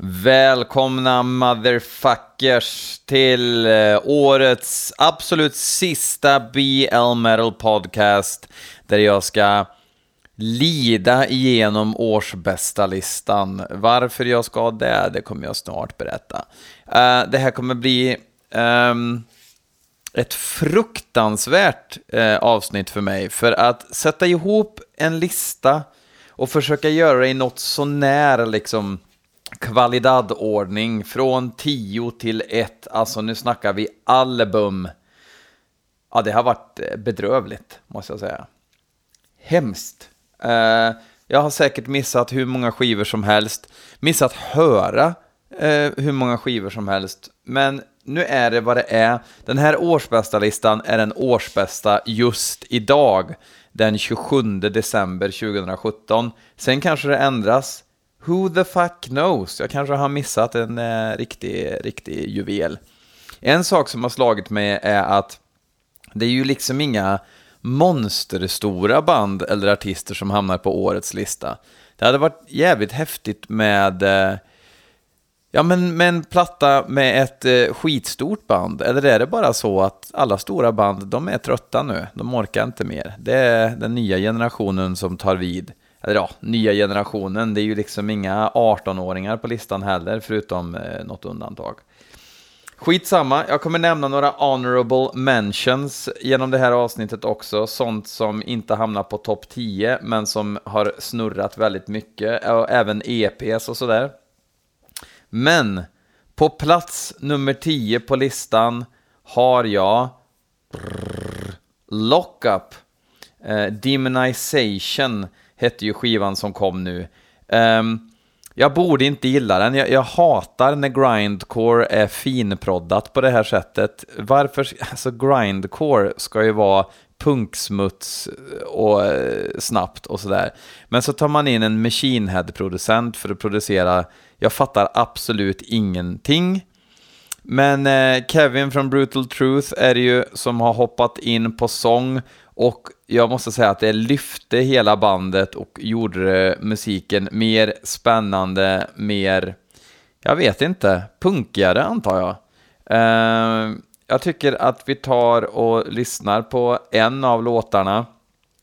Välkomna motherfuckers till eh, årets absolut sista BL Metal Podcast där jag ska lida igenom årsbästa listan. Varför jag ska det, det kommer jag snart berätta. Uh, det här kommer bli um, ett fruktansvärt uh, avsnitt för mig, för att sätta ihop en lista och försöka göra det i något sånär liksom kvalitadordning från 10 till 1. Alltså nu snackar vi album. Ja, det har varit eh, bedrövligt, måste jag säga. Hemskt. Eh, jag har säkert missat hur många skivor som helst, missat höra eh, hur många skivor som helst, men nu är det vad det är. Den här årsbästa listan är den årsbästa just idag, den 27 december 2017. Sen kanske det ändras, Who the fuck knows? Jag kanske har missat en eh, riktig, riktig juvel. En sak som har slagit mig är att det är ju liksom inga monsterstora band eller artister som hamnar på årets lista. Det hade varit jävligt häftigt med, eh, ja, men, med en platta med ett eh, skitstort band. Eller är det bara så att alla stora band, de är trötta nu, de orkar inte mer. Det är den nya generationen som tar vid eller ja, nya generationen, det är ju liksom inga 18-åringar på listan heller, förutom eh, något undantag. Skitsamma, jag kommer nämna några honorable mentions genom det här avsnittet också, sånt som inte hamnar på topp 10, men som har snurrat väldigt mycket, och även EPs och sådär. Men, på plats nummer 10 på listan har jag Lockup, eh, Demonization, hette ju skivan som kom nu. Um, jag borde inte gilla den. Jag, jag, hatar när grindcore är finproddat på det här sättet. Varför? Alltså grindcore ska ju vara punksmuts eh, och eh, snabbt och sådär. Men så tar man in en machine head-producent för att producera, jag fattar absolut ingenting. Men eh, Kevin från Brutal Truth är det ju som har hoppat in på sång och jag måste säga att det lyfte hela bandet och gjorde musiken mer spännande, mer, jag vet inte, punkigare antar jag. Uh, jag tycker att vi tar och lyssnar på en av låtarna.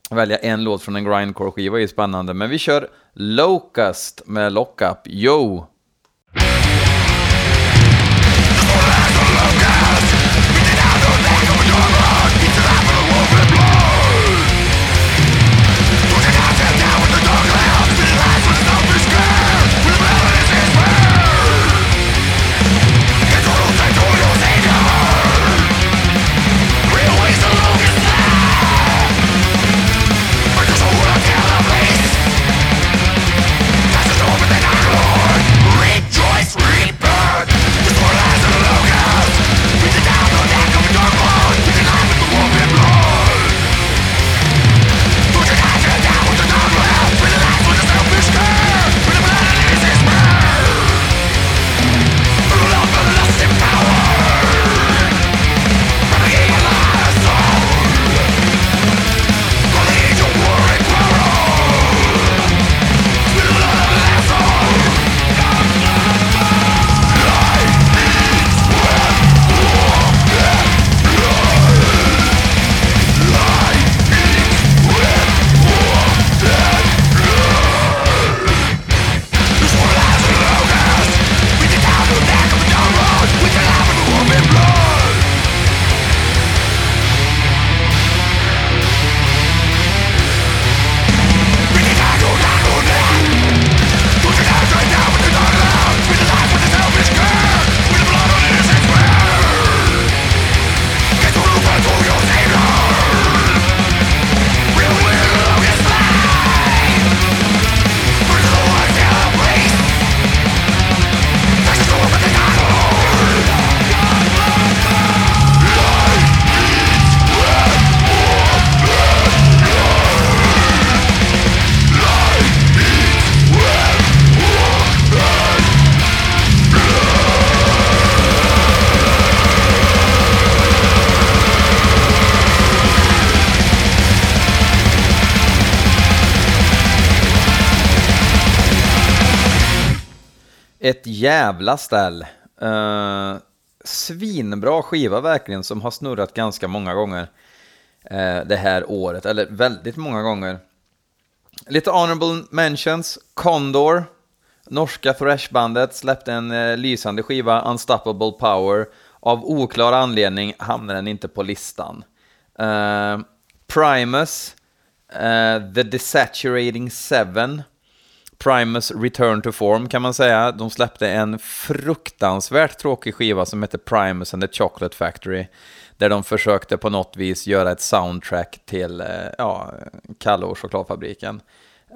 Välja en låt från en grindcore-skiva är spännande, men vi kör Locust med Lockup. Yo! Jävla ställ. Uh, svinbra skiva verkligen, som har snurrat ganska många gånger uh, det här året, eller väldigt många gånger. Lite honorable mentions, Condor, norska thrashbandet, släppte en uh, lysande skiva, Unstoppable Power. Av oklar anledning hamnar den inte på listan. Primus, The Desaturating Seven, Primus Return to Form kan man säga. De släppte en fruktansvärt tråkig skiva som heter Primus and the Chocolate Factory. Där de försökte på något vis göra ett soundtrack till eh, ja, Kalle och chokladfabriken.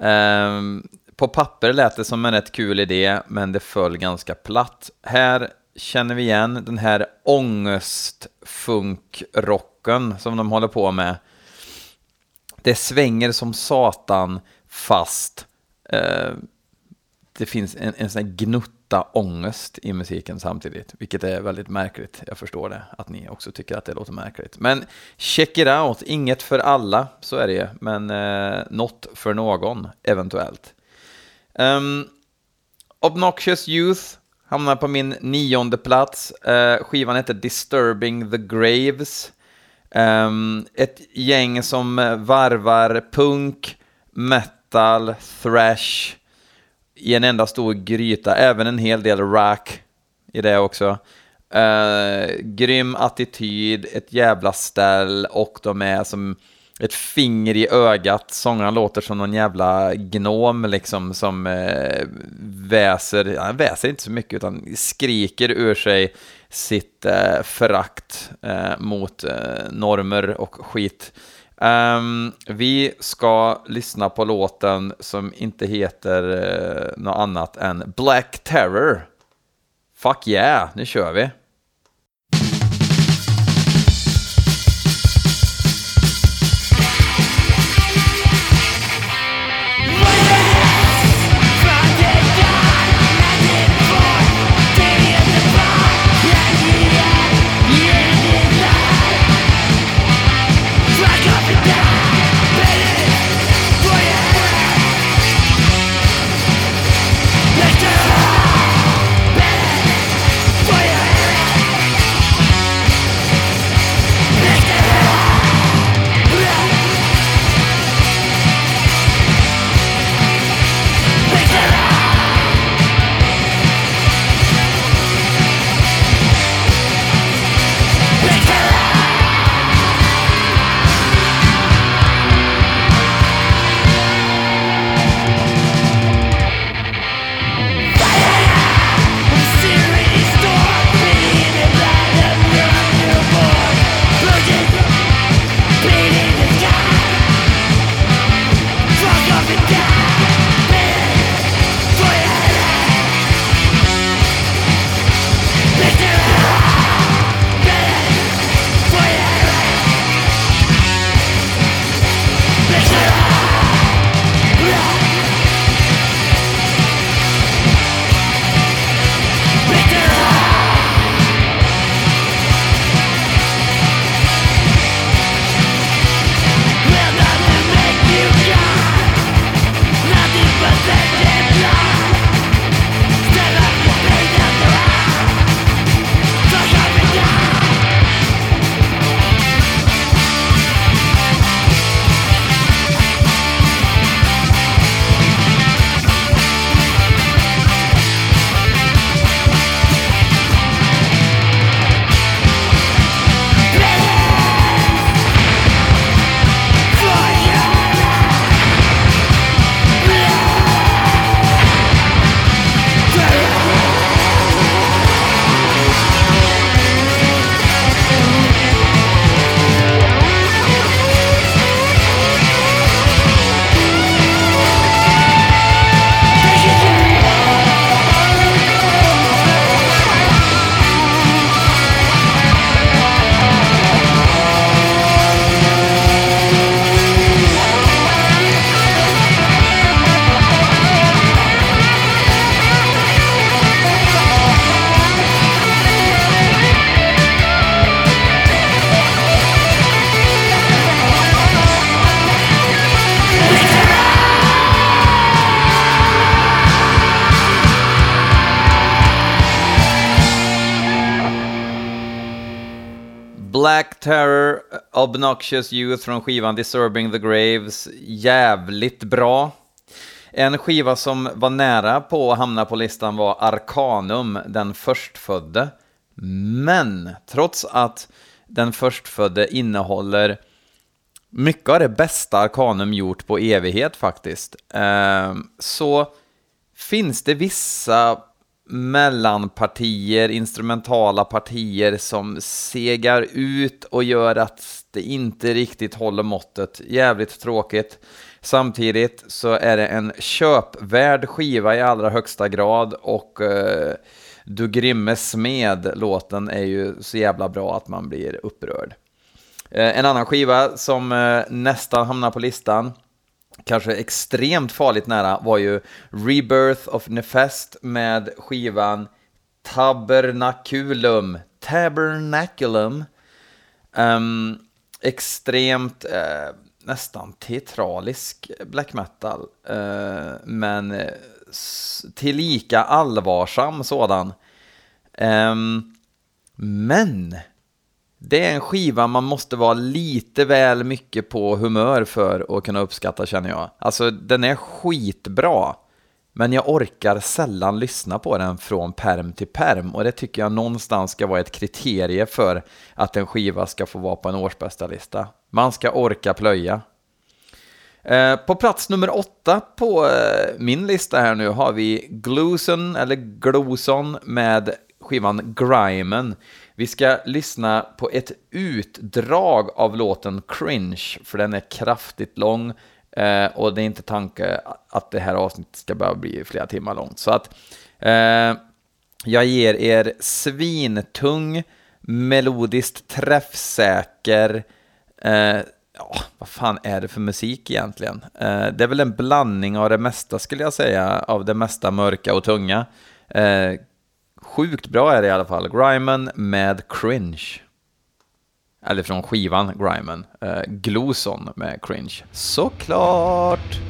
Um, på papper lät det som en rätt kul idé, men det föll ganska platt. Här känner vi igen den här ångestfunkrocken som de håller på med. Det svänger som satan, fast Eh, det finns en, en sån här gnutta ångest i musiken samtidigt, vilket är väldigt märkligt. Jag förstår det, att ni också tycker att det låter märkligt. Men check it out, inget för alla, så är det ju, men eh, något för någon, eventuellt. Um, Obnoxious Youth hamnar på min nionde plats. Uh, skivan heter Disturbing the Graves. Um, ett gäng som varvar punk, metal, metal, thrash i en enda stor gryta, även en hel del rack i det också. Uh, grym attityd, ett jävla ställ och de är som ett finger i ögat. Sångaren låter som någon jävla gnom liksom som uh, väser, han väser inte så mycket utan skriker ur sig sitt uh, förakt uh, mot normer och skit. Um, vi ska lyssna på låten som inte heter uh, något annat än Black Terror. Fuck yeah, nu kör vi. Obnoxious Youth från skivan Disturbing the Graves, jävligt bra. En skiva som var nära på att hamna på listan var Arcanum, den förstfödde. Men trots att den förstfödde innehåller mycket av det bästa Arcanum gjort på evighet faktiskt, eh, så finns det vissa mellanpartier, instrumentala partier som segar ut och gör att det inte riktigt håller måttet. Jävligt tråkigt. Samtidigt så är det en köpvärd skiva i allra högsta grad och eh, Du Grimme Smed, låten, är ju så jävla bra att man blir upprörd. Eh, en annan skiva som eh, nästan hamnar på listan kanske extremt farligt nära var ju Rebirth of Nefest med skivan Tabernaculum. Tabernaculum. Um, extremt, uh, nästan teatralisk black metal, uh, men tillika allvarsam sådan. Um, men det är en skiva man måste vara lite väl mycket på humör för att kunna uppskatta känner jag. Alltså den är skitbra. Men jag orkar sällan lyssna på den från perm till perm och det tycker jag någonstans ska vara ett kriterie för att en skiva ska få vara på en årsbästa lista. Man ska orka plöja. Eh, på plats nummer åtta på eh, min lista här nu har vi Gluson, eller Gloson, med skivan Grimen. Vi ska lyssna på ett utdrag av låten Cringe, för den är kraftigt lång eh, och det är inte tanke att det här avsnittet ska behöva bli flera timmar långt. Så att eh, jag ger er svintung, melodiskt träffsäker, eh, ja, vad fan är det för musik egentligen? Eh, det är väl en blandning av det mesta skulle jag säga, av det mesta mörka och tunga. Eh, Sjukt bra är det i alla fall. Grimen med Cringe. Eller från skivan Grimen. Eh, Gloson med Cringe. Såklart!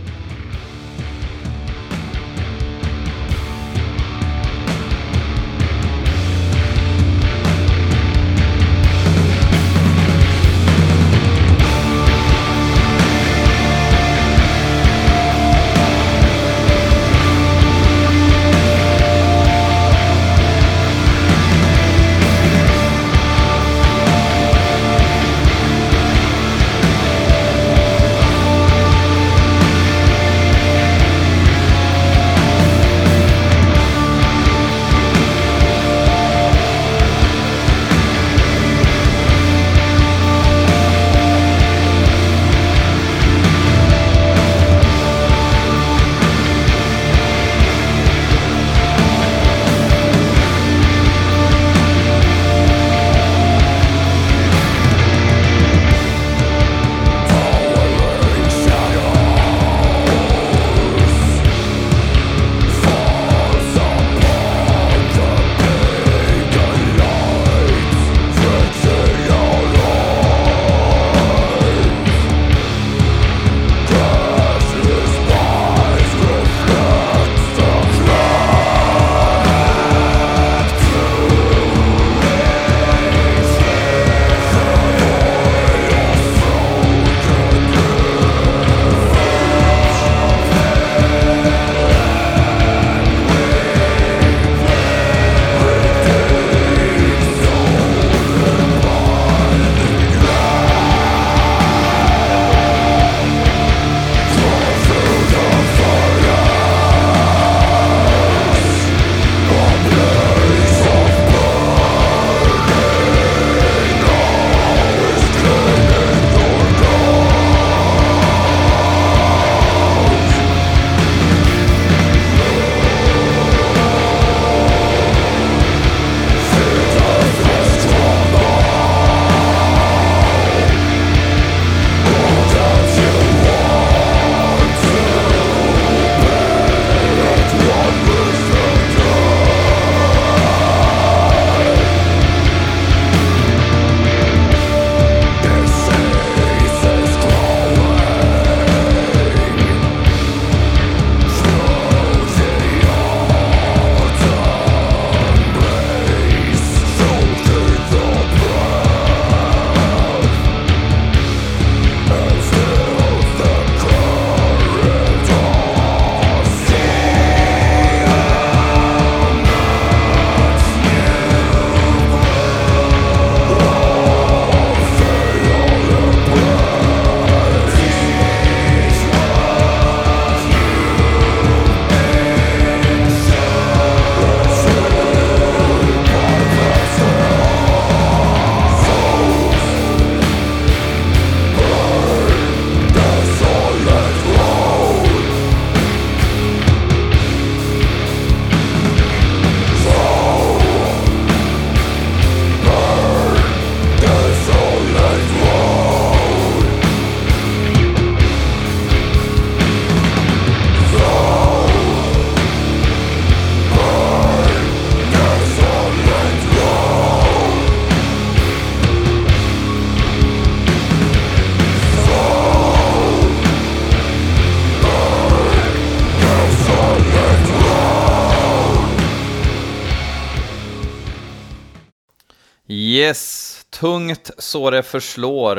Tungt så det förslår.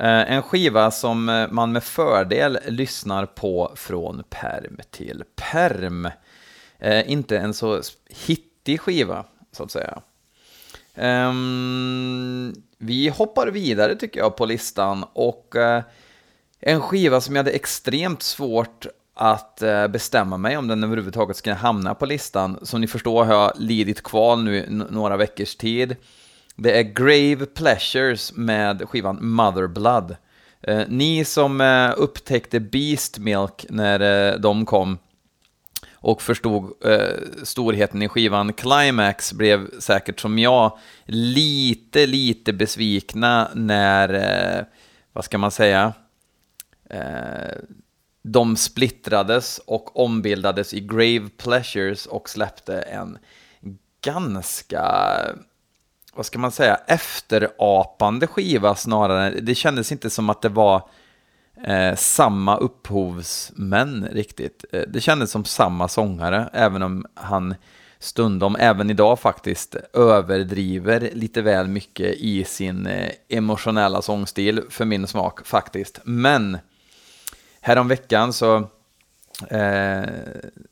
Eh, en skiva som eh, man med fördel lyssnar på från perm till perm. Eh, inte en så hittig skiva, så att säga. Ehm, vi hoppar vidare tycker jag på listan och en skiva som jag hade extremt svårt att bestämma mig om den överhuvudtaget ska hamna på listan. Som ni förstår har jag lidit kval nu några veckors tid. Det är Grave Pleasures med skivan Mother Blood. Eh, ni som eh, upptäckte Beast Milk när eh, de kom och förstod eh, storheten i skivan Climax blev säkert som jag lite, lite besvikna när, eh, vad ska man säga, eh, de splittrades och ombildades i Grave Pleasures och släppte en ganska, vad ska man säga, efterapande skiva snarare. Det kändes inte som att det var eh, samma upphovsmän riktigt. Eh, det kändes som samma sångare, även om han stundom, även idag faktiskt, överdriver lite väl mycket i sin eh, emotionella sångstil, för min smak faktiskt. Men häromveckan så eh,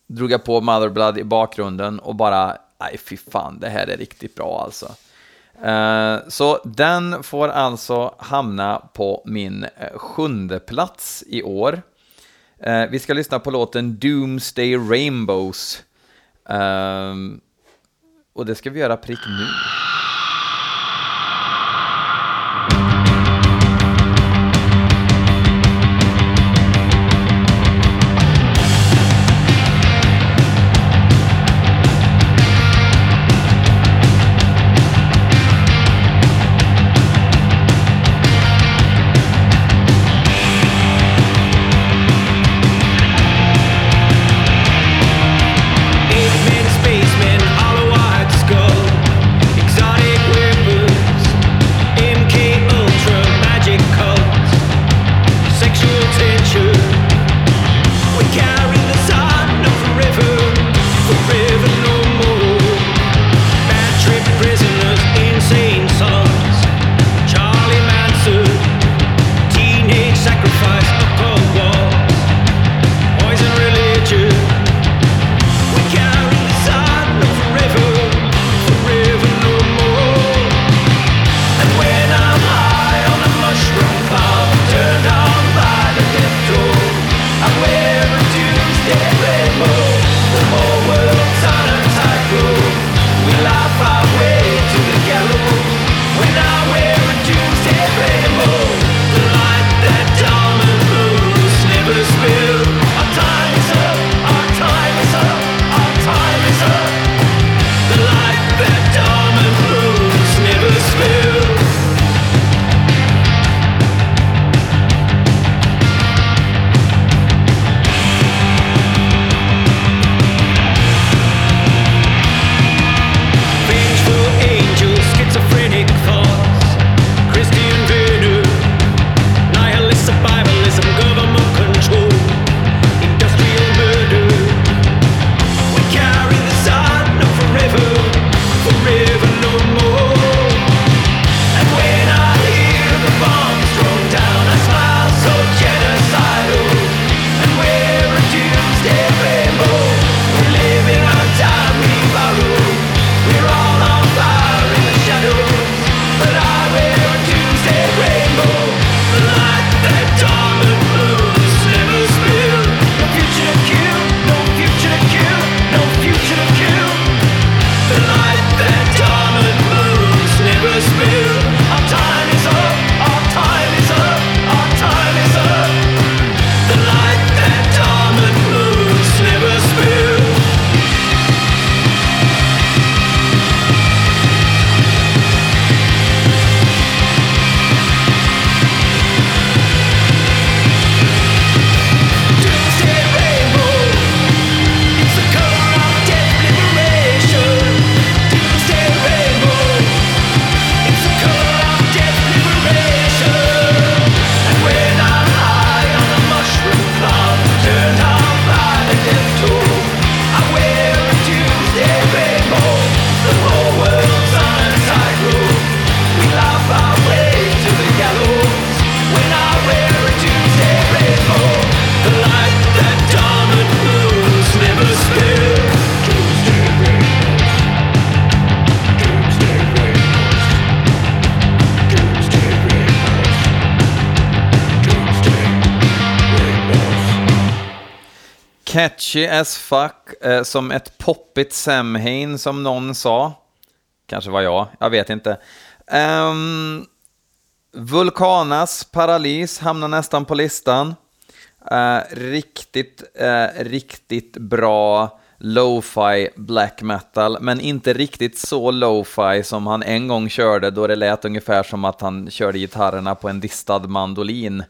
drog jag på Motherblood i bakgrunden och bara, nej fy fan, det här är riktigt bra alltså. Eh, så den får alltså hamna på min eh, sjunde plats i år. Eh, vi ska lyssna på låten Doomsday Rainbows. Ehm, och det ska vi göra prick nu. Catchy as fuck, eh, som ett poppigt Samhain som någon sa. Kanske var jag, jag vet inte. Um, Vulkanas Paralys hamnar nästan på listan. Uh, riktigt, uh, riktigt bra lo-fi black metal, men inte riktigt så lo-fi som han en gång körde då det lät ungefär som att han körde gitarrerna på en distad mandolin.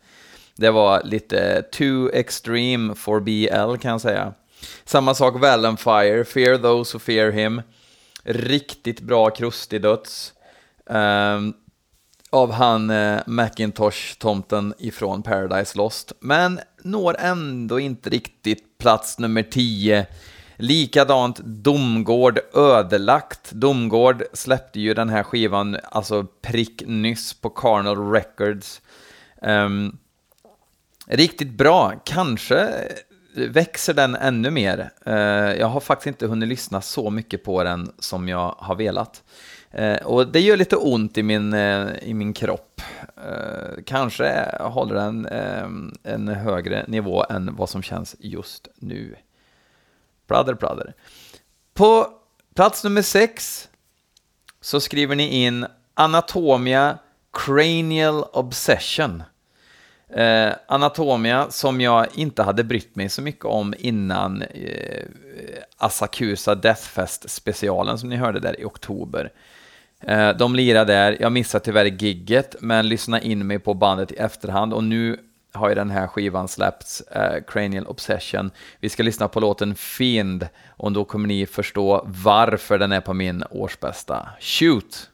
Det var lite too extreme for BL kan jag säga. Samma sak Valenfire, Fear those who fear him. Riktigt bra krustig döds. Um, av han eh, Macintosh-tomten ifrån Paradise Lost, men når ändå inte riktigt plats nummer 10. Likadant Domgård ödelagt. Domgård släppte ju den här skivan alltså prick nyss på Carnal Records. Um, riktigt bra, kanske växer den ännu mer. Eh, jag har faktiskt inte hunnit lyssna så mycket på den som jag har velat. Eh, och det gör lite ont i min, eh, i min kropp. Kanske håller den en högre nivå än vad som känns just nu. Pladder, pladder. På plats nummer sex så skriver ni in Anatomia Cranial Obsession. Eh, Anatomia som jag inte hade brytt mig så mycket om innan eh, Asakusa Deathfest specialen som ni hörde där i oktober. Eh, de lirar där, jag missade tyvärr gigget, men lyssna in mig på bandet i efterhand och nu har ju den här skivan släppts, eh, Cranial Obsession. Vi ska lyssna på låten Fiend och då kommer ni förstå varför den är på min årsbästa. Shoot!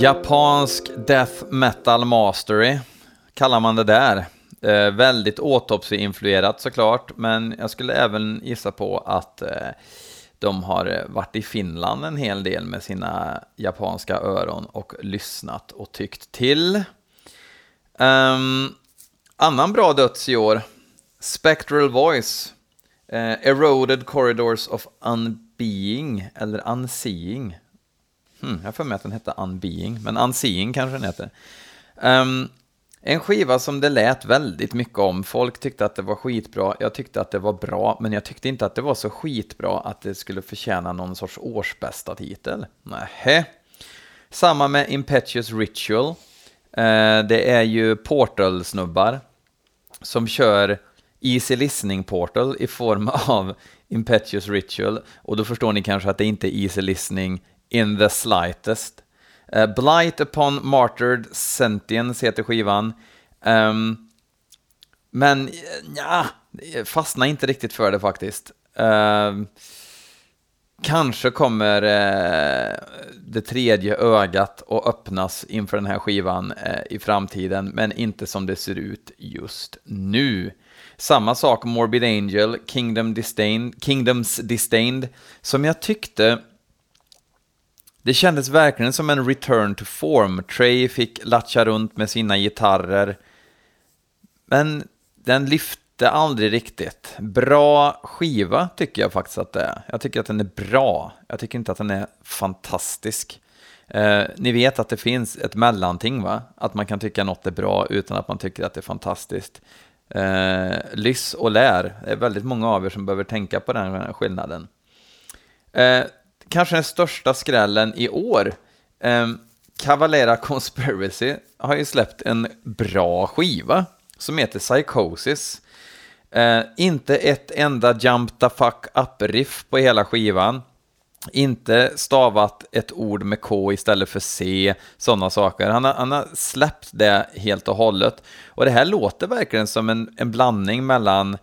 Japansk Death Metal Mastery kallar man det där. Eh, väldigt autopsy-influerat såklart, men jag skulle även gissa på att eh, de har varit i Finland en hel del med sina japanska öron och lyssnat och tyckt till. Um, annan bra döds i år, Spectral Voice, eh, Eroded Corridors of Unbeing, eller Unseeing, Hmm, jag får med att den hette Unbeing, men Unseeing kanske den heter. Um, en skiva som det lät väldigt mycket om. Folk tyckte att det var skitbra. Jag tyckte att det var bra, men jag tyckte inte att det var så skitbra att det skulle förtjäna någon sorts årsbästa titel. Nähä. Samma med Impetuous Ritual. Uh, det är ju Portal-snubbar som kör Easy Listening Portal i form av Impetuous Ritual och då förstår ni kanske att det inte är Easy Listening in the slightest. Uh, Blight upon Martyred Sentience heter skivan. Um, men eh, ja, fastna inte riktigt för det faktiskt. Uh, kanske kommer uh, det tredje ögat att öppnas inför den här skivan uh, i framtiden, men inte som det ser ut just nu. Samma sak Morbid Angel, Kingdom Disdained, Kingdoms Disdained, som jag tyckte det kändes verkligen som en return to form. Trey fick latcha runt med sina gitarrer. Men den lyfte aldrig riktigt. Bra skiva tycker jag faktiskt att det är. Jag tycker att den är bra. Jag tycker inte att den är fantastisk. Eh, ni vet att det finns ett mellanting, va? Att man kan tycka något är bra utan att man tycker att det är fantastiskt. Eh, lyss och lär. Det är väldigt många av er som behöver tänka på den skillnaden. Eh, kanske den största skrällen i år. Ehm, Cavalera Conspiracy har ju släppt en bra skiva som heter Psychosis. Eh, inte ett enda Jump the fuck up-riff på hela skivan. Inte stavat ett ord med K istället för C, sådana saker. Han har, han har släppt det helt och hållet. Och det här låter verkligen som en, en blandning mellan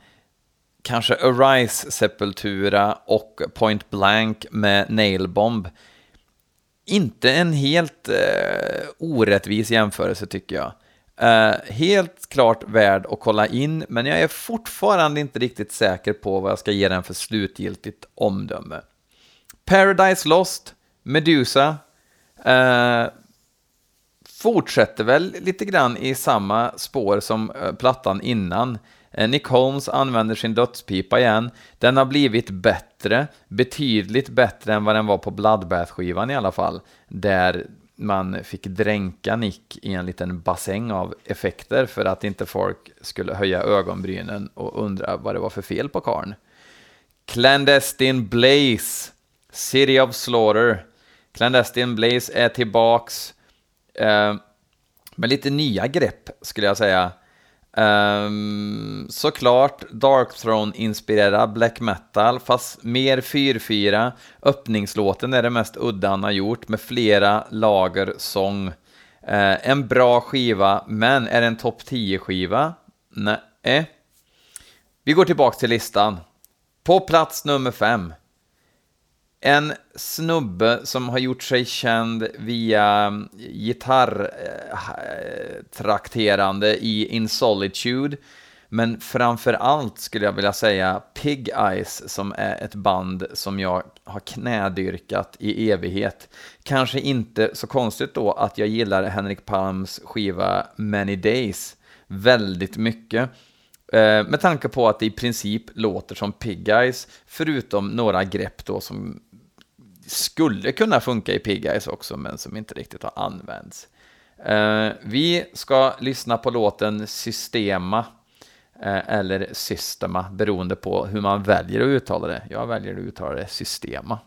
kanske Arise Sepultura och Point Blank med Nailbomb. Inte en helt eh, orättvis jämförelse tycker jag. Eh, helt klart värd att kolla in, men jag är fortfarande inte riktigt säker på vad jag ska ge den för slutgiltigt omdöme. Paradise Lost, Medusa, eh, fortsätter väl lite grann i samma spår som eh, plattan innan. Eh, Nick Holmes använder sin dödspipa igen. Den har blivit bättre, betydligt bättre än vad den var på Bloodbath-skivan i alla fall, där man fick dränka Nick i en liten bassäng av effekter för att inte folk skulle höja ögonbrynen och undra vad det var för fel på karn. Clandestine Blaze, City of Slaughter. Clandestine Blaze är tillbaks eh, med lite nya grepp skulle jag säga. Um, såklart Dark Throne-inspirerad black metal, fast mer 4-4. Öppningslåten är det mest udda han har gjort, med flera lager sång. Uh, en bra skiva, men är det en topp 10-skiva? Nej. Eh. Vi går tillbaka till listan. På plats nummer 5. En snubbe som har gjort sig känd via gitarrtrakterande i In Solitude, men framför allt skulle jag vilja säga Pig Eyes som är ett band som jag har knädyrkat i evighet. Kanske inte så konstigt då att jag gillar Henrik Palms skiva Many Days väldigt mycket. Eh, med tanke på att det i princip låter som Pig Eyes, förutom några grepp då som skulle kunna funka i Pig Eyes också, men som inte riktigt har använts. Eh, vi ska lyssna på låten Systema, eh, eller Systema, beroende på hur man väljer att uttala det. Jag väljer att uttala det Systema.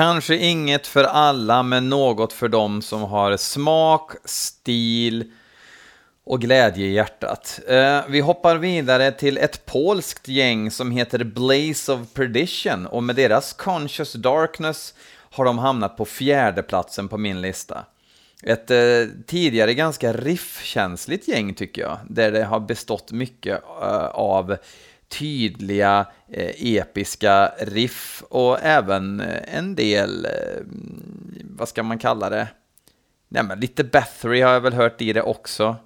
Kanske inget för alla, men något för dem som har smak, stil och glädje i hjärtat. Eh, vi hoppar vidare till ett polskt gäng som heter Blaze of Perdition och med deras Conscious Darkness har de hamnat på fjärde platsen på min lista. Ett eh, tidigare ganska riffkänsligt gäng tycker jag, där det har bestått mycket eh, av tydliga eh, episka riff och även eh, en del, eh, vad ska man kalla det? Nej, men lite Bathory har jag väl hört i det också.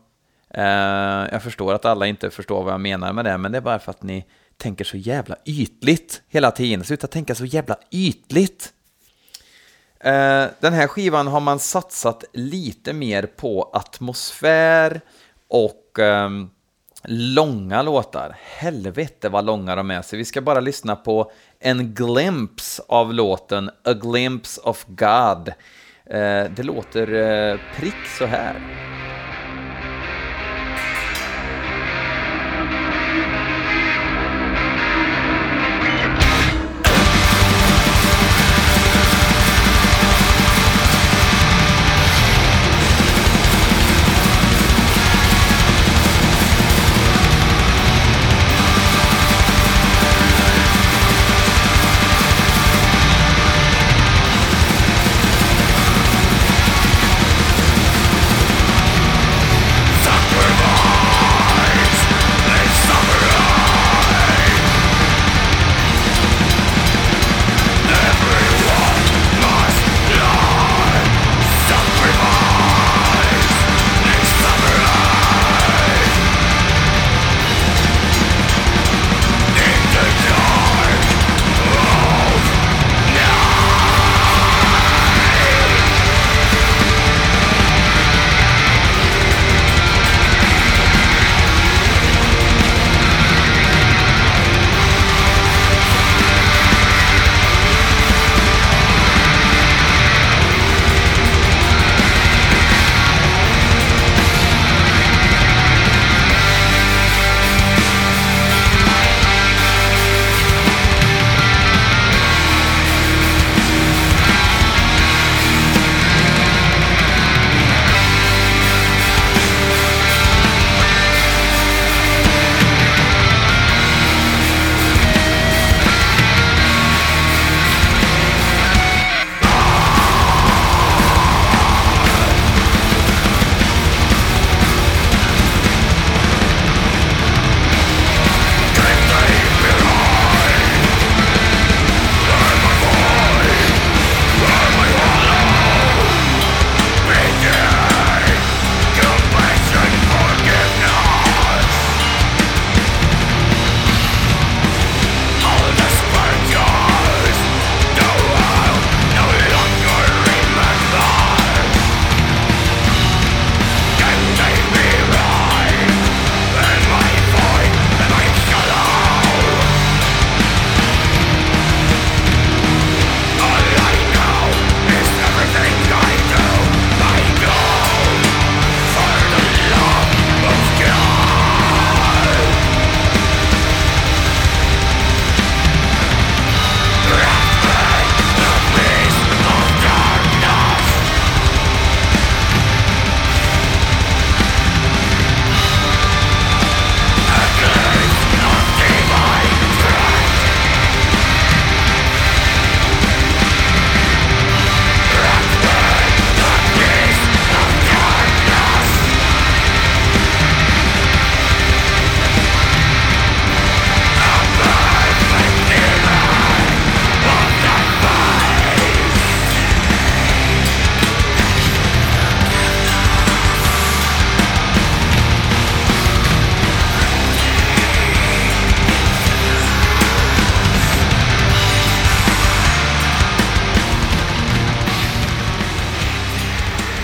Eh, jag förstår att alla inte förstår vad jag menar med det, men det är bara för att ni tänker så jävla ytligt hela tiden. Sluta tänka så jävla ytligt. Eh, den här skivan har man satsat lite mer på atmosfär och ehm, långa låtar. Helvete vad långa de är, så vi ska bara lyssna på en glimpse av låten A Glimpse of God. Eh, det låter eh, prick så här.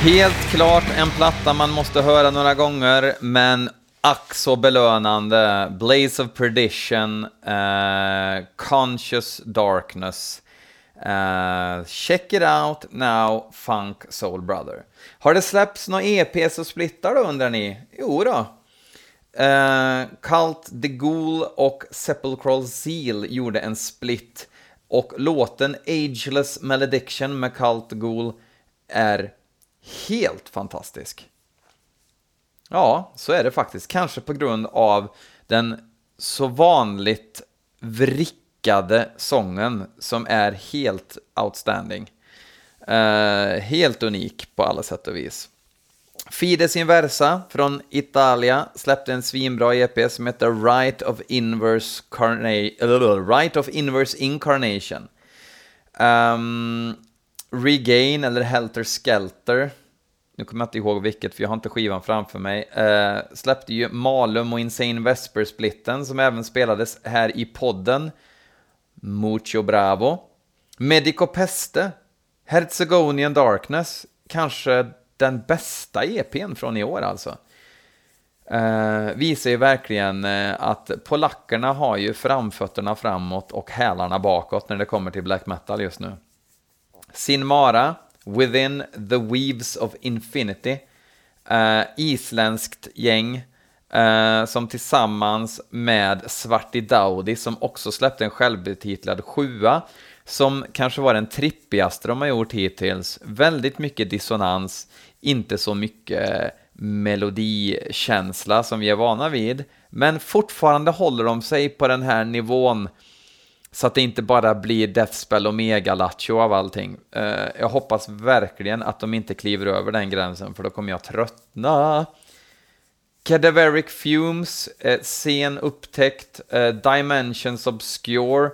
Helt klart en platta man måste höra några gånger, men ack så belönande. Blaze of Perdition, uh, Conscious Darkness. Uh, check it out now, Funk Soul Brother. Har det släppts några EPs och splittar då undrar ni? Jo då. Uh, Cult The Ghoul och Sepulchral Seal gjorde en split Och låten Ageless Malediction med Cult the Ghoul är helt fantastisk. Ja, så är det faktiskt. Kanske på grund av den så vanligt vrickade sången som är helt outstanding. Uh, helt unik på alla sätt och vis. Fides Inversa från Italia släppte en svinbra EP som heter Right of Inverse, Carna right of Inverse Incarnation. Um, Regain eller Helter Skelter, nu kommer jag inte ihåg vilket för jag har inte skivan framför mig, eh, släppte ju Malum och Insane Vesper-splitten som även spelades här i podden. Mucho Bravo. Medico Peste, Herzegonian Darkness, kanske den bästa EPn från i år alltså. Eh, visar ju verkligen eh, att polackerna har ju framfötterna framåt och hälarna bakåt när det kommer till black metal just nu. Sinmara, Within the Weaves of Infinity, eh, isländskt gäng eh, som tillsammans med Svarti Daudi som också släppte en självbetitlad sjua som kanske var den trippigaste de har gjort hittills. Väldigt mycket dissonans, inte så mycket melodikänsla som vi är vana vid, men fortfarande håller de sig på den här nivån så att det inte bara blir Deathspell och Megalacho av allting. Uh, jag hoppas verkligen att de inte kliver över den gränsen, för då kommer jag tröttna. Cadaveric Fumes, eh, sen upptäckt, eh, Dimensions Obscure,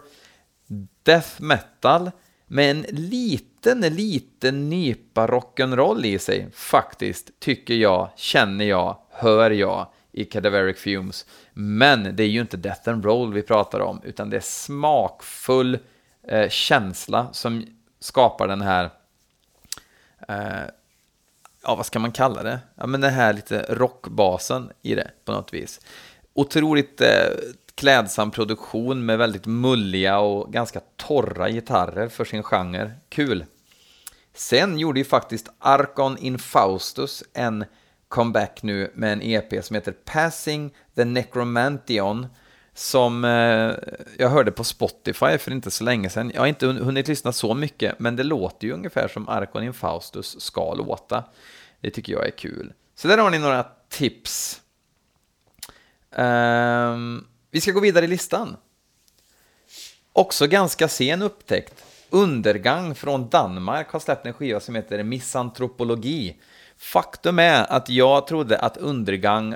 Death Metal, med en liten, liten nypa rock'n'roll i sig, faktiskt, tycker jag, känner jag, hör jag i Cadaveric Fumes. Men det är ju inte Death and Roll vi pratar om, utan det är smakfull eh, känsla som skapar den här, eh, ja vad ska man kalla det? Ja men den här lite rockbasen i det på något vis. Otroligt eh, klädsam produktion med väldigt mulliga och ganska torra gitarrer för sin genre. Kul! Sen gjorde ju faktiskt Arkon Infaustus en comeback nu med en EP som heter Passing the Necromantion som eh, jag hörde på Spotify för inte så länge sedan. Jag har inte hunnit lyssna så mycket, men det låter ju ungefär som Arkon Infaustus ska låta. Det tycker jag är kul. Så där har ni några tips. Um, vi ska gå vidare i listan. Också ganska sen upptäckt. Undergang från Danmark har släppt en skiva som heter Misantropologi. Faktum är att jag trodde att Undergang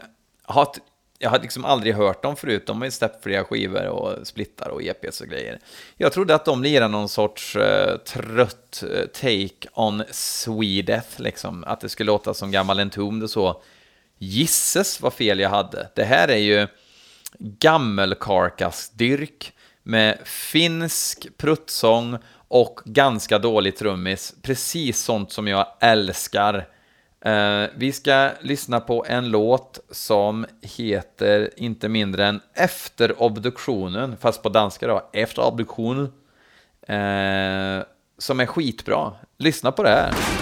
jag hade liksom aldrig hört dem förut. De har ju släppt flera skivor och splittar och EPs och grejer. Jag trodde att de lirade någon sorts uh, trött uh, take on Swedeth, liksom. Att det skulle låta som gammal Entombed och så. Gisses vad fel jag hade. Det här är ju gammelkarkasdyrk med finsk pruttsång och ganska dålig trummis. Precis sånt som jag älskar. Eh, vi ska lyssna på en låt som heter inte mindre än Efter obduktionen, fast på danska då, Efter obduktionen. Eh, som är skitbra. Lyssna på det här.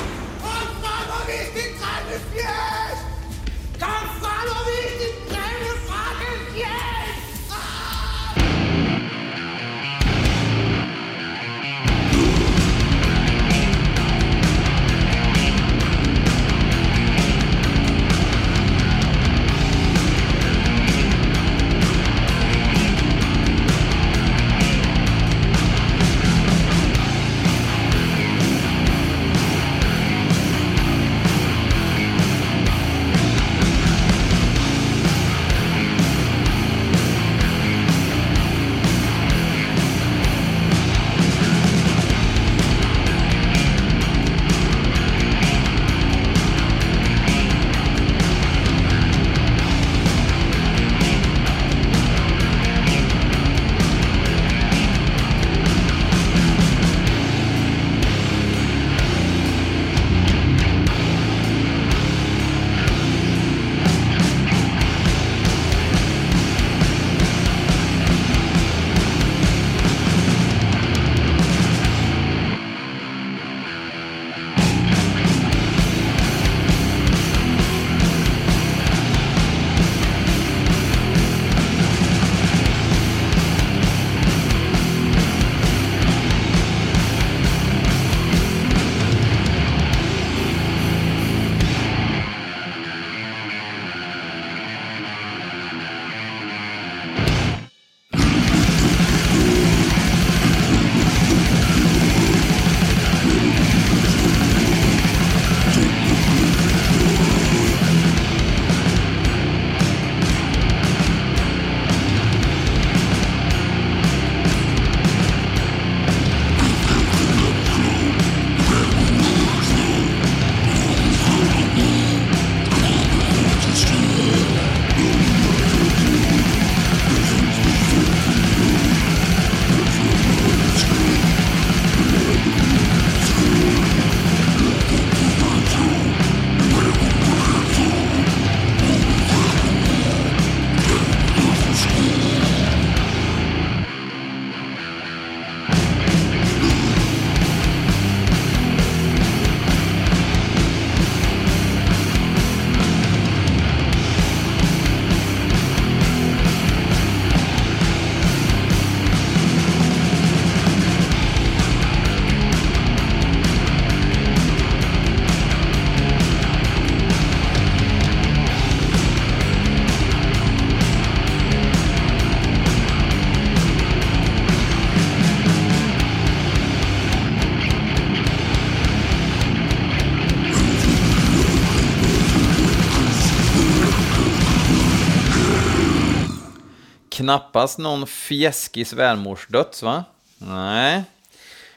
Knappast någon fjäskig svärmorsdöds, va? Nej.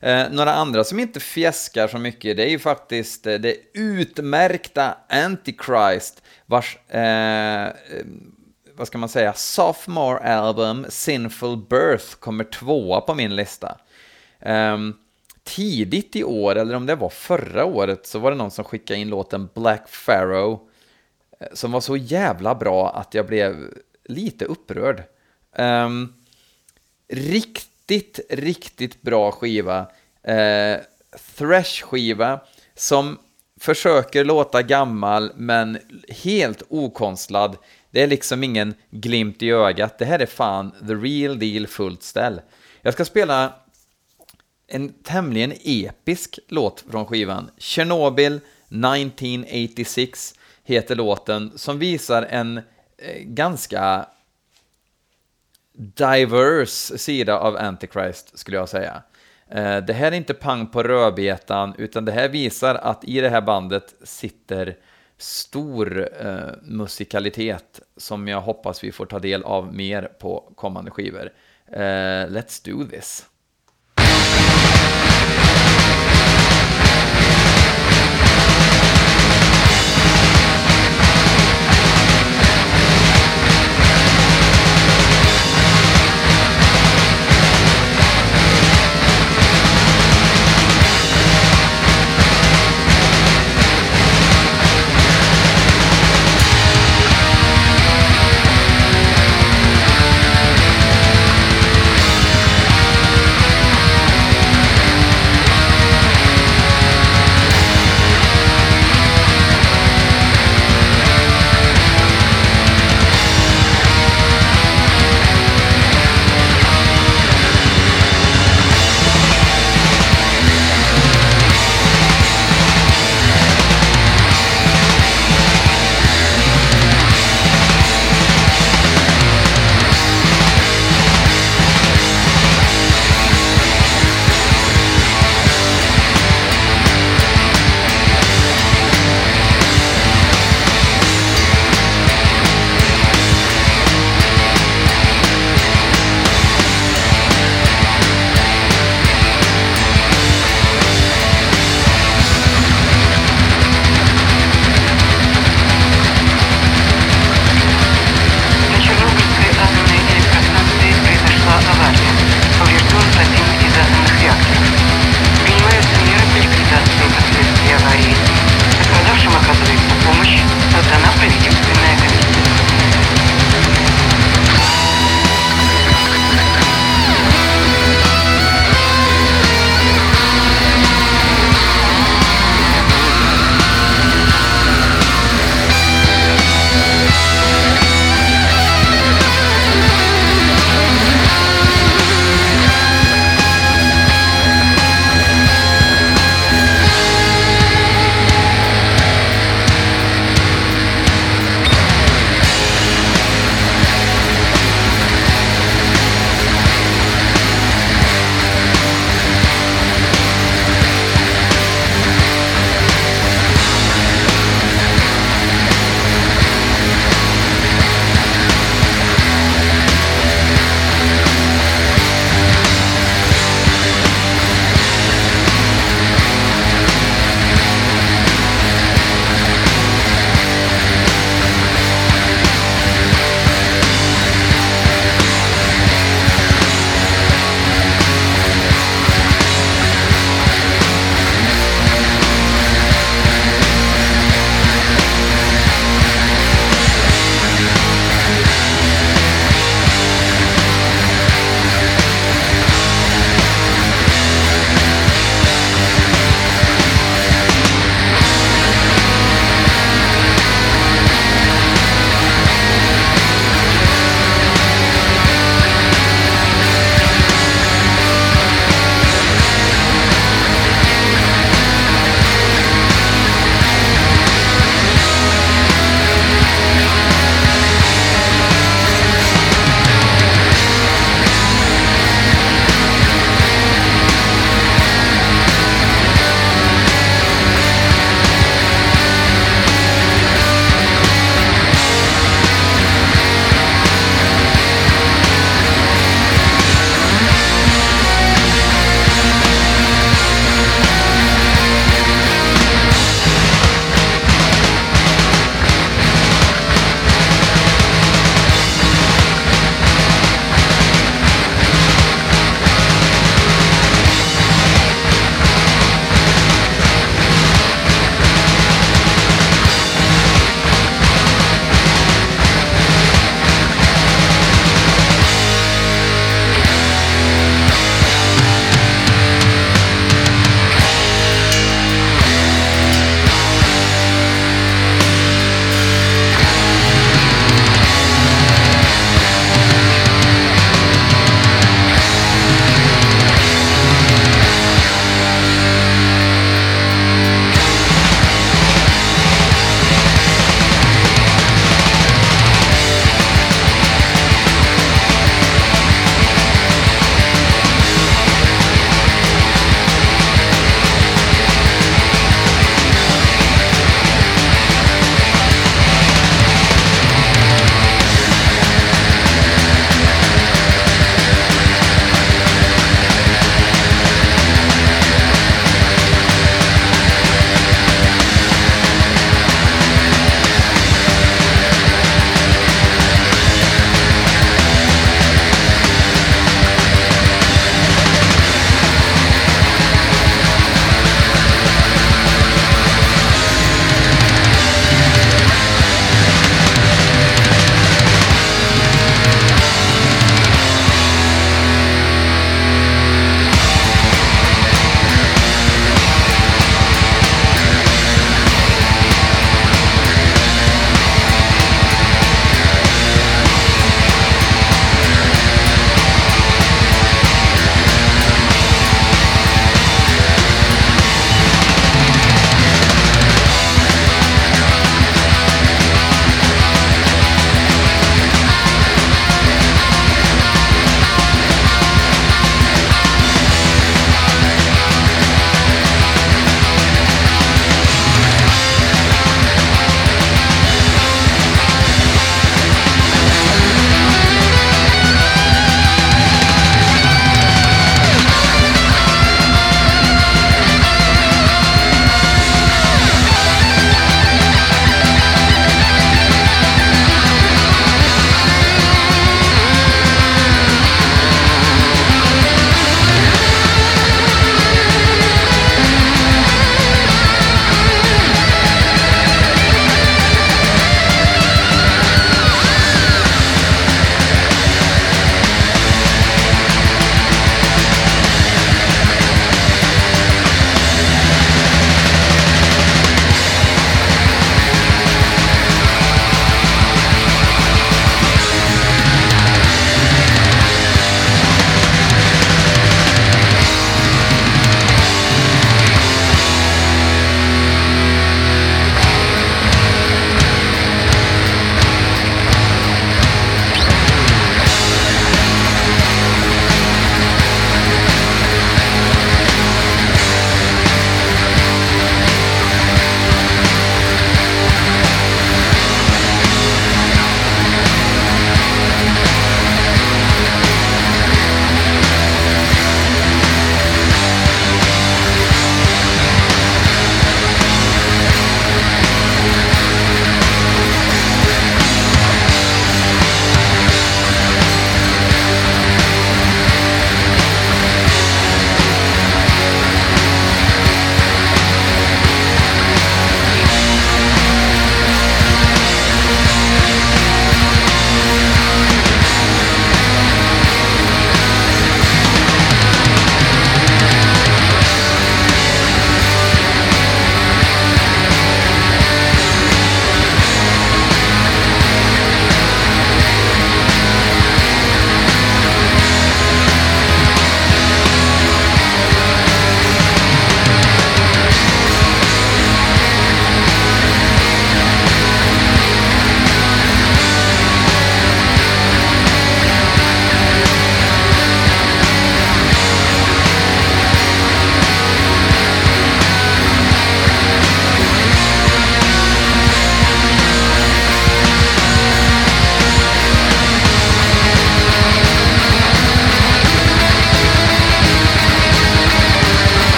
Eh, några andra som inte fjäskar så mycket, det är ju faktiskt eh, det utmärkta Antichrist, vars, eh, vad ska man säga, sophomore album Sinful Birth kommer tvåa på min lista. Eh, tidigt i år, eller om det var förra året, så var det någon som skickade in låten Black Pharaoh, eh, som var så jävla bra att jag blev lite upprörd. Um, riktigt, riktigt bra skiva. Eh, uh, Thrash-skiva som försöker låta gammal men helt okonstlad. Det är liksom ingen glimt i ögat. Det här är fan the real deal fullt ställ. Jag ska spela en tämligen episk låt från skivan. Chernobyl 1986 heter låten som visar en eh, ganska diverse sida av Antichrist, skulle jag säga. Eh, det här är inte pang på rödbetan, utan det här visar att i det här bandet sitter stor eh, musikalitet som jag hoppas vi får ta del av mer på kommande skivor. Eh, let's do this!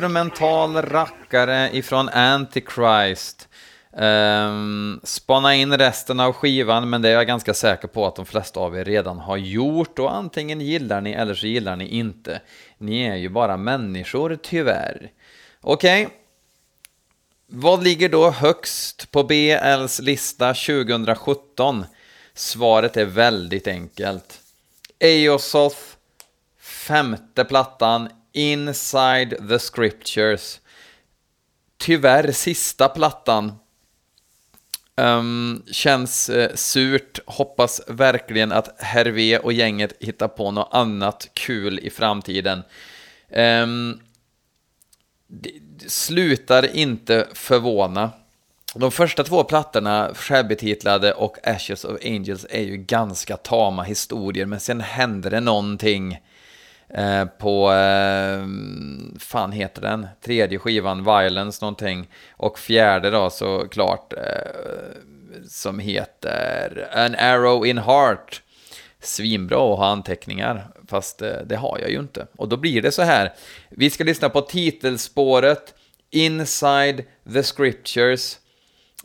Instrumental rackare ifrån Antichrist. Um, spana in resten av skivan, men det är jag ganska säker på att de flesta av er redan har gjort och antingen gillar ni eller så gillar ni inte. Ni är ju bara människor, tyvärr. Okej. Okay. Vad ligger då högst på BLs lista 2017? Svaret är väldigt enkelt. Eosoth, femte plattan, Inside the Scriptures. Tyvärr sista plattan. Um, känns uh, surt, hoppas verkligen att Hervé och gänget hittar på något annat kul i framtiden. Um, slutar inte förvåna. De första två plattorna, självbetitlade och Ashes of Angels, är ju ganska tama historier, men sen händer det någonting eh, på, eh, fan heter den, tredje skivan, Violence någonting, och fjärde då såklart, eh, som heter An Arrow in Heart. Svinbra att ha anteckningar, fast eh, det har jag ju inte. Och då blir det så här, vi ska lyssna på titelspåret Inside the Scriptures.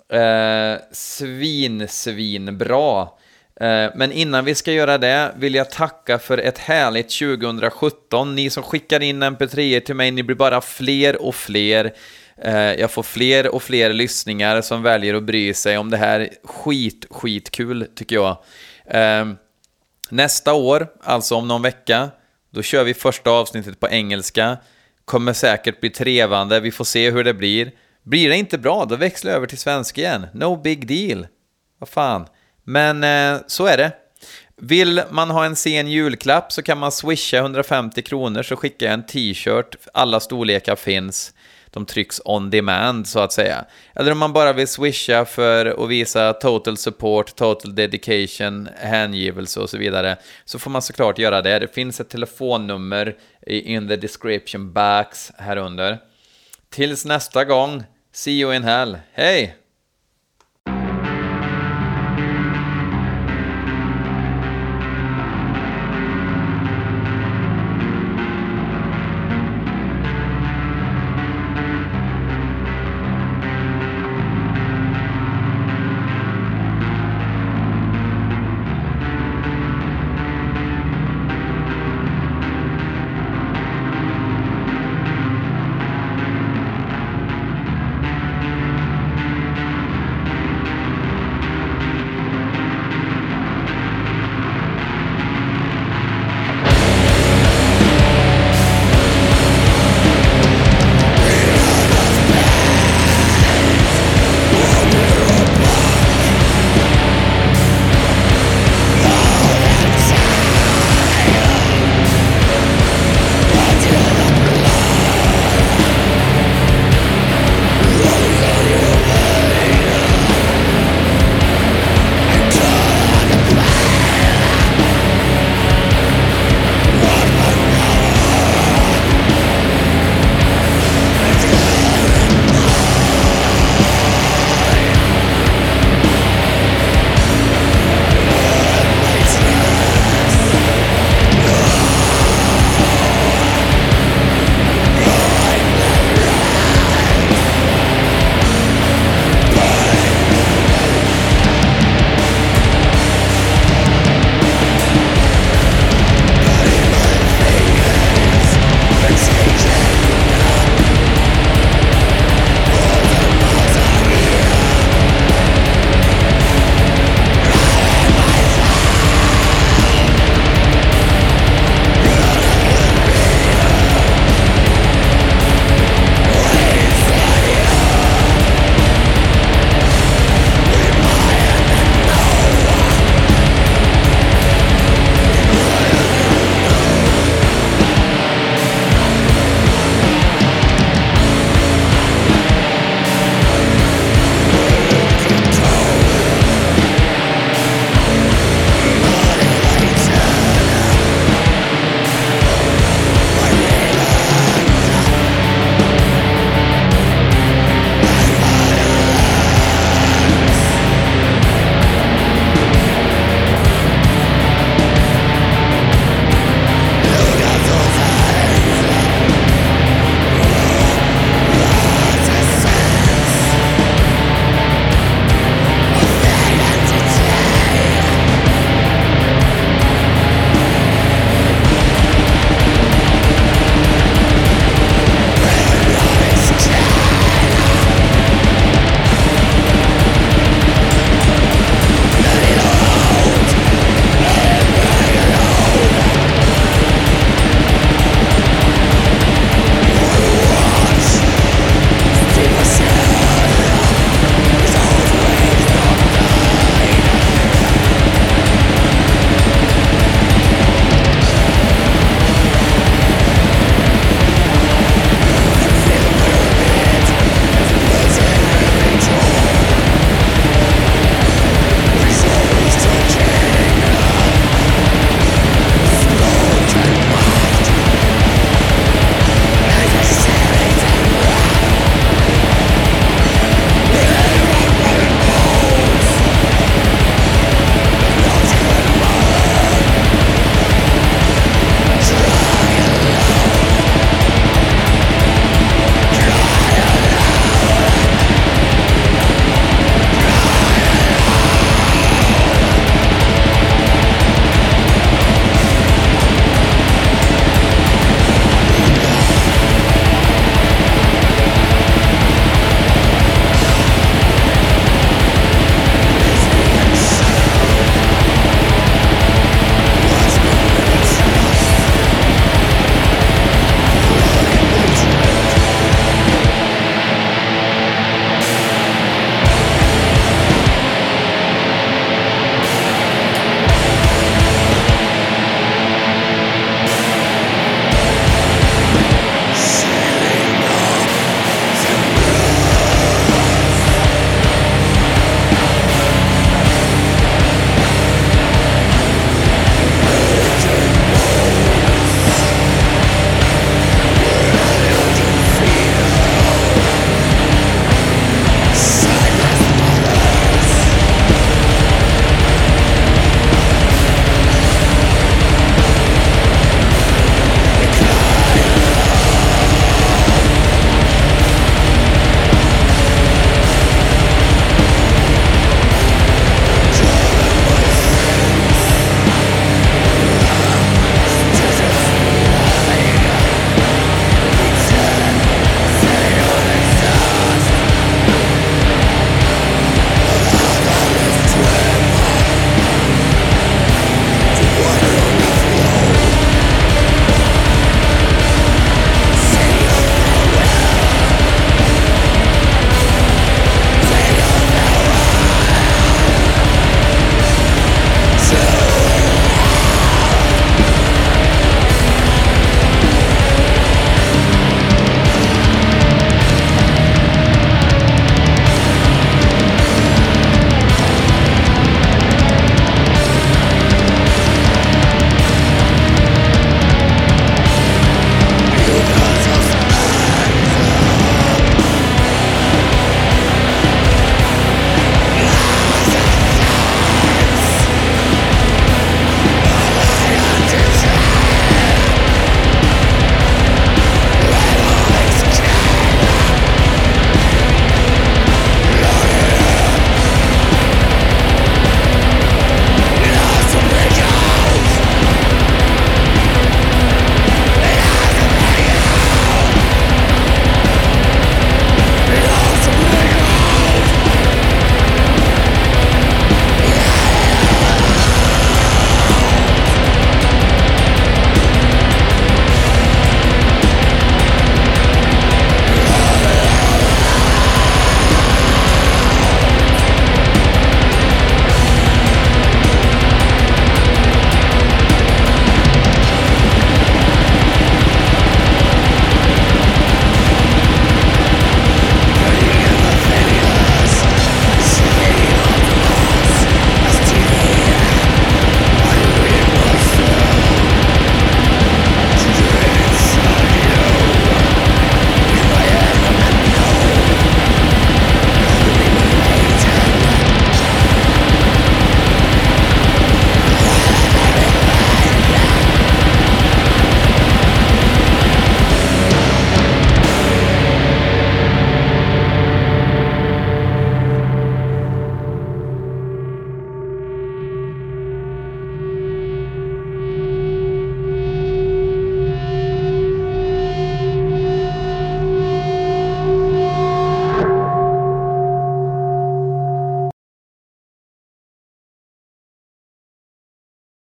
Eh, svin, svin bra. Eh, men innan vi ska göra det vill jag tacka för ett härligt 2017. Ni som skickar in mp3 till mig, ni blir bara fler och fler. Eh, jag får fler och fler lyssningar som väljer att bry sig om det här. Skit, skitkul tycker jag. Ehm, nästa år, alltså om någon vecka, då kör vi första avsnittet på engelska. Kommer säkert bli trevande, vi får se hur det blir. Blir det inte bra, då växlar jag över till svenska igen. No big deal. Vad fan. Men eh, så är det. Vill man ha en sen julklapp så kan man swisha 150 kronor så skickar jag en t-shirt. Alla storlekar finns. De trycks on demand så att säga. Eller om man bara vill swisha för att visa total support, total dedication, hängivelse och så vidare. Så får man såklart göra det. Det finns ett telefonnummer in the description box här under. Tills nästa gång, see you in hell. Hej!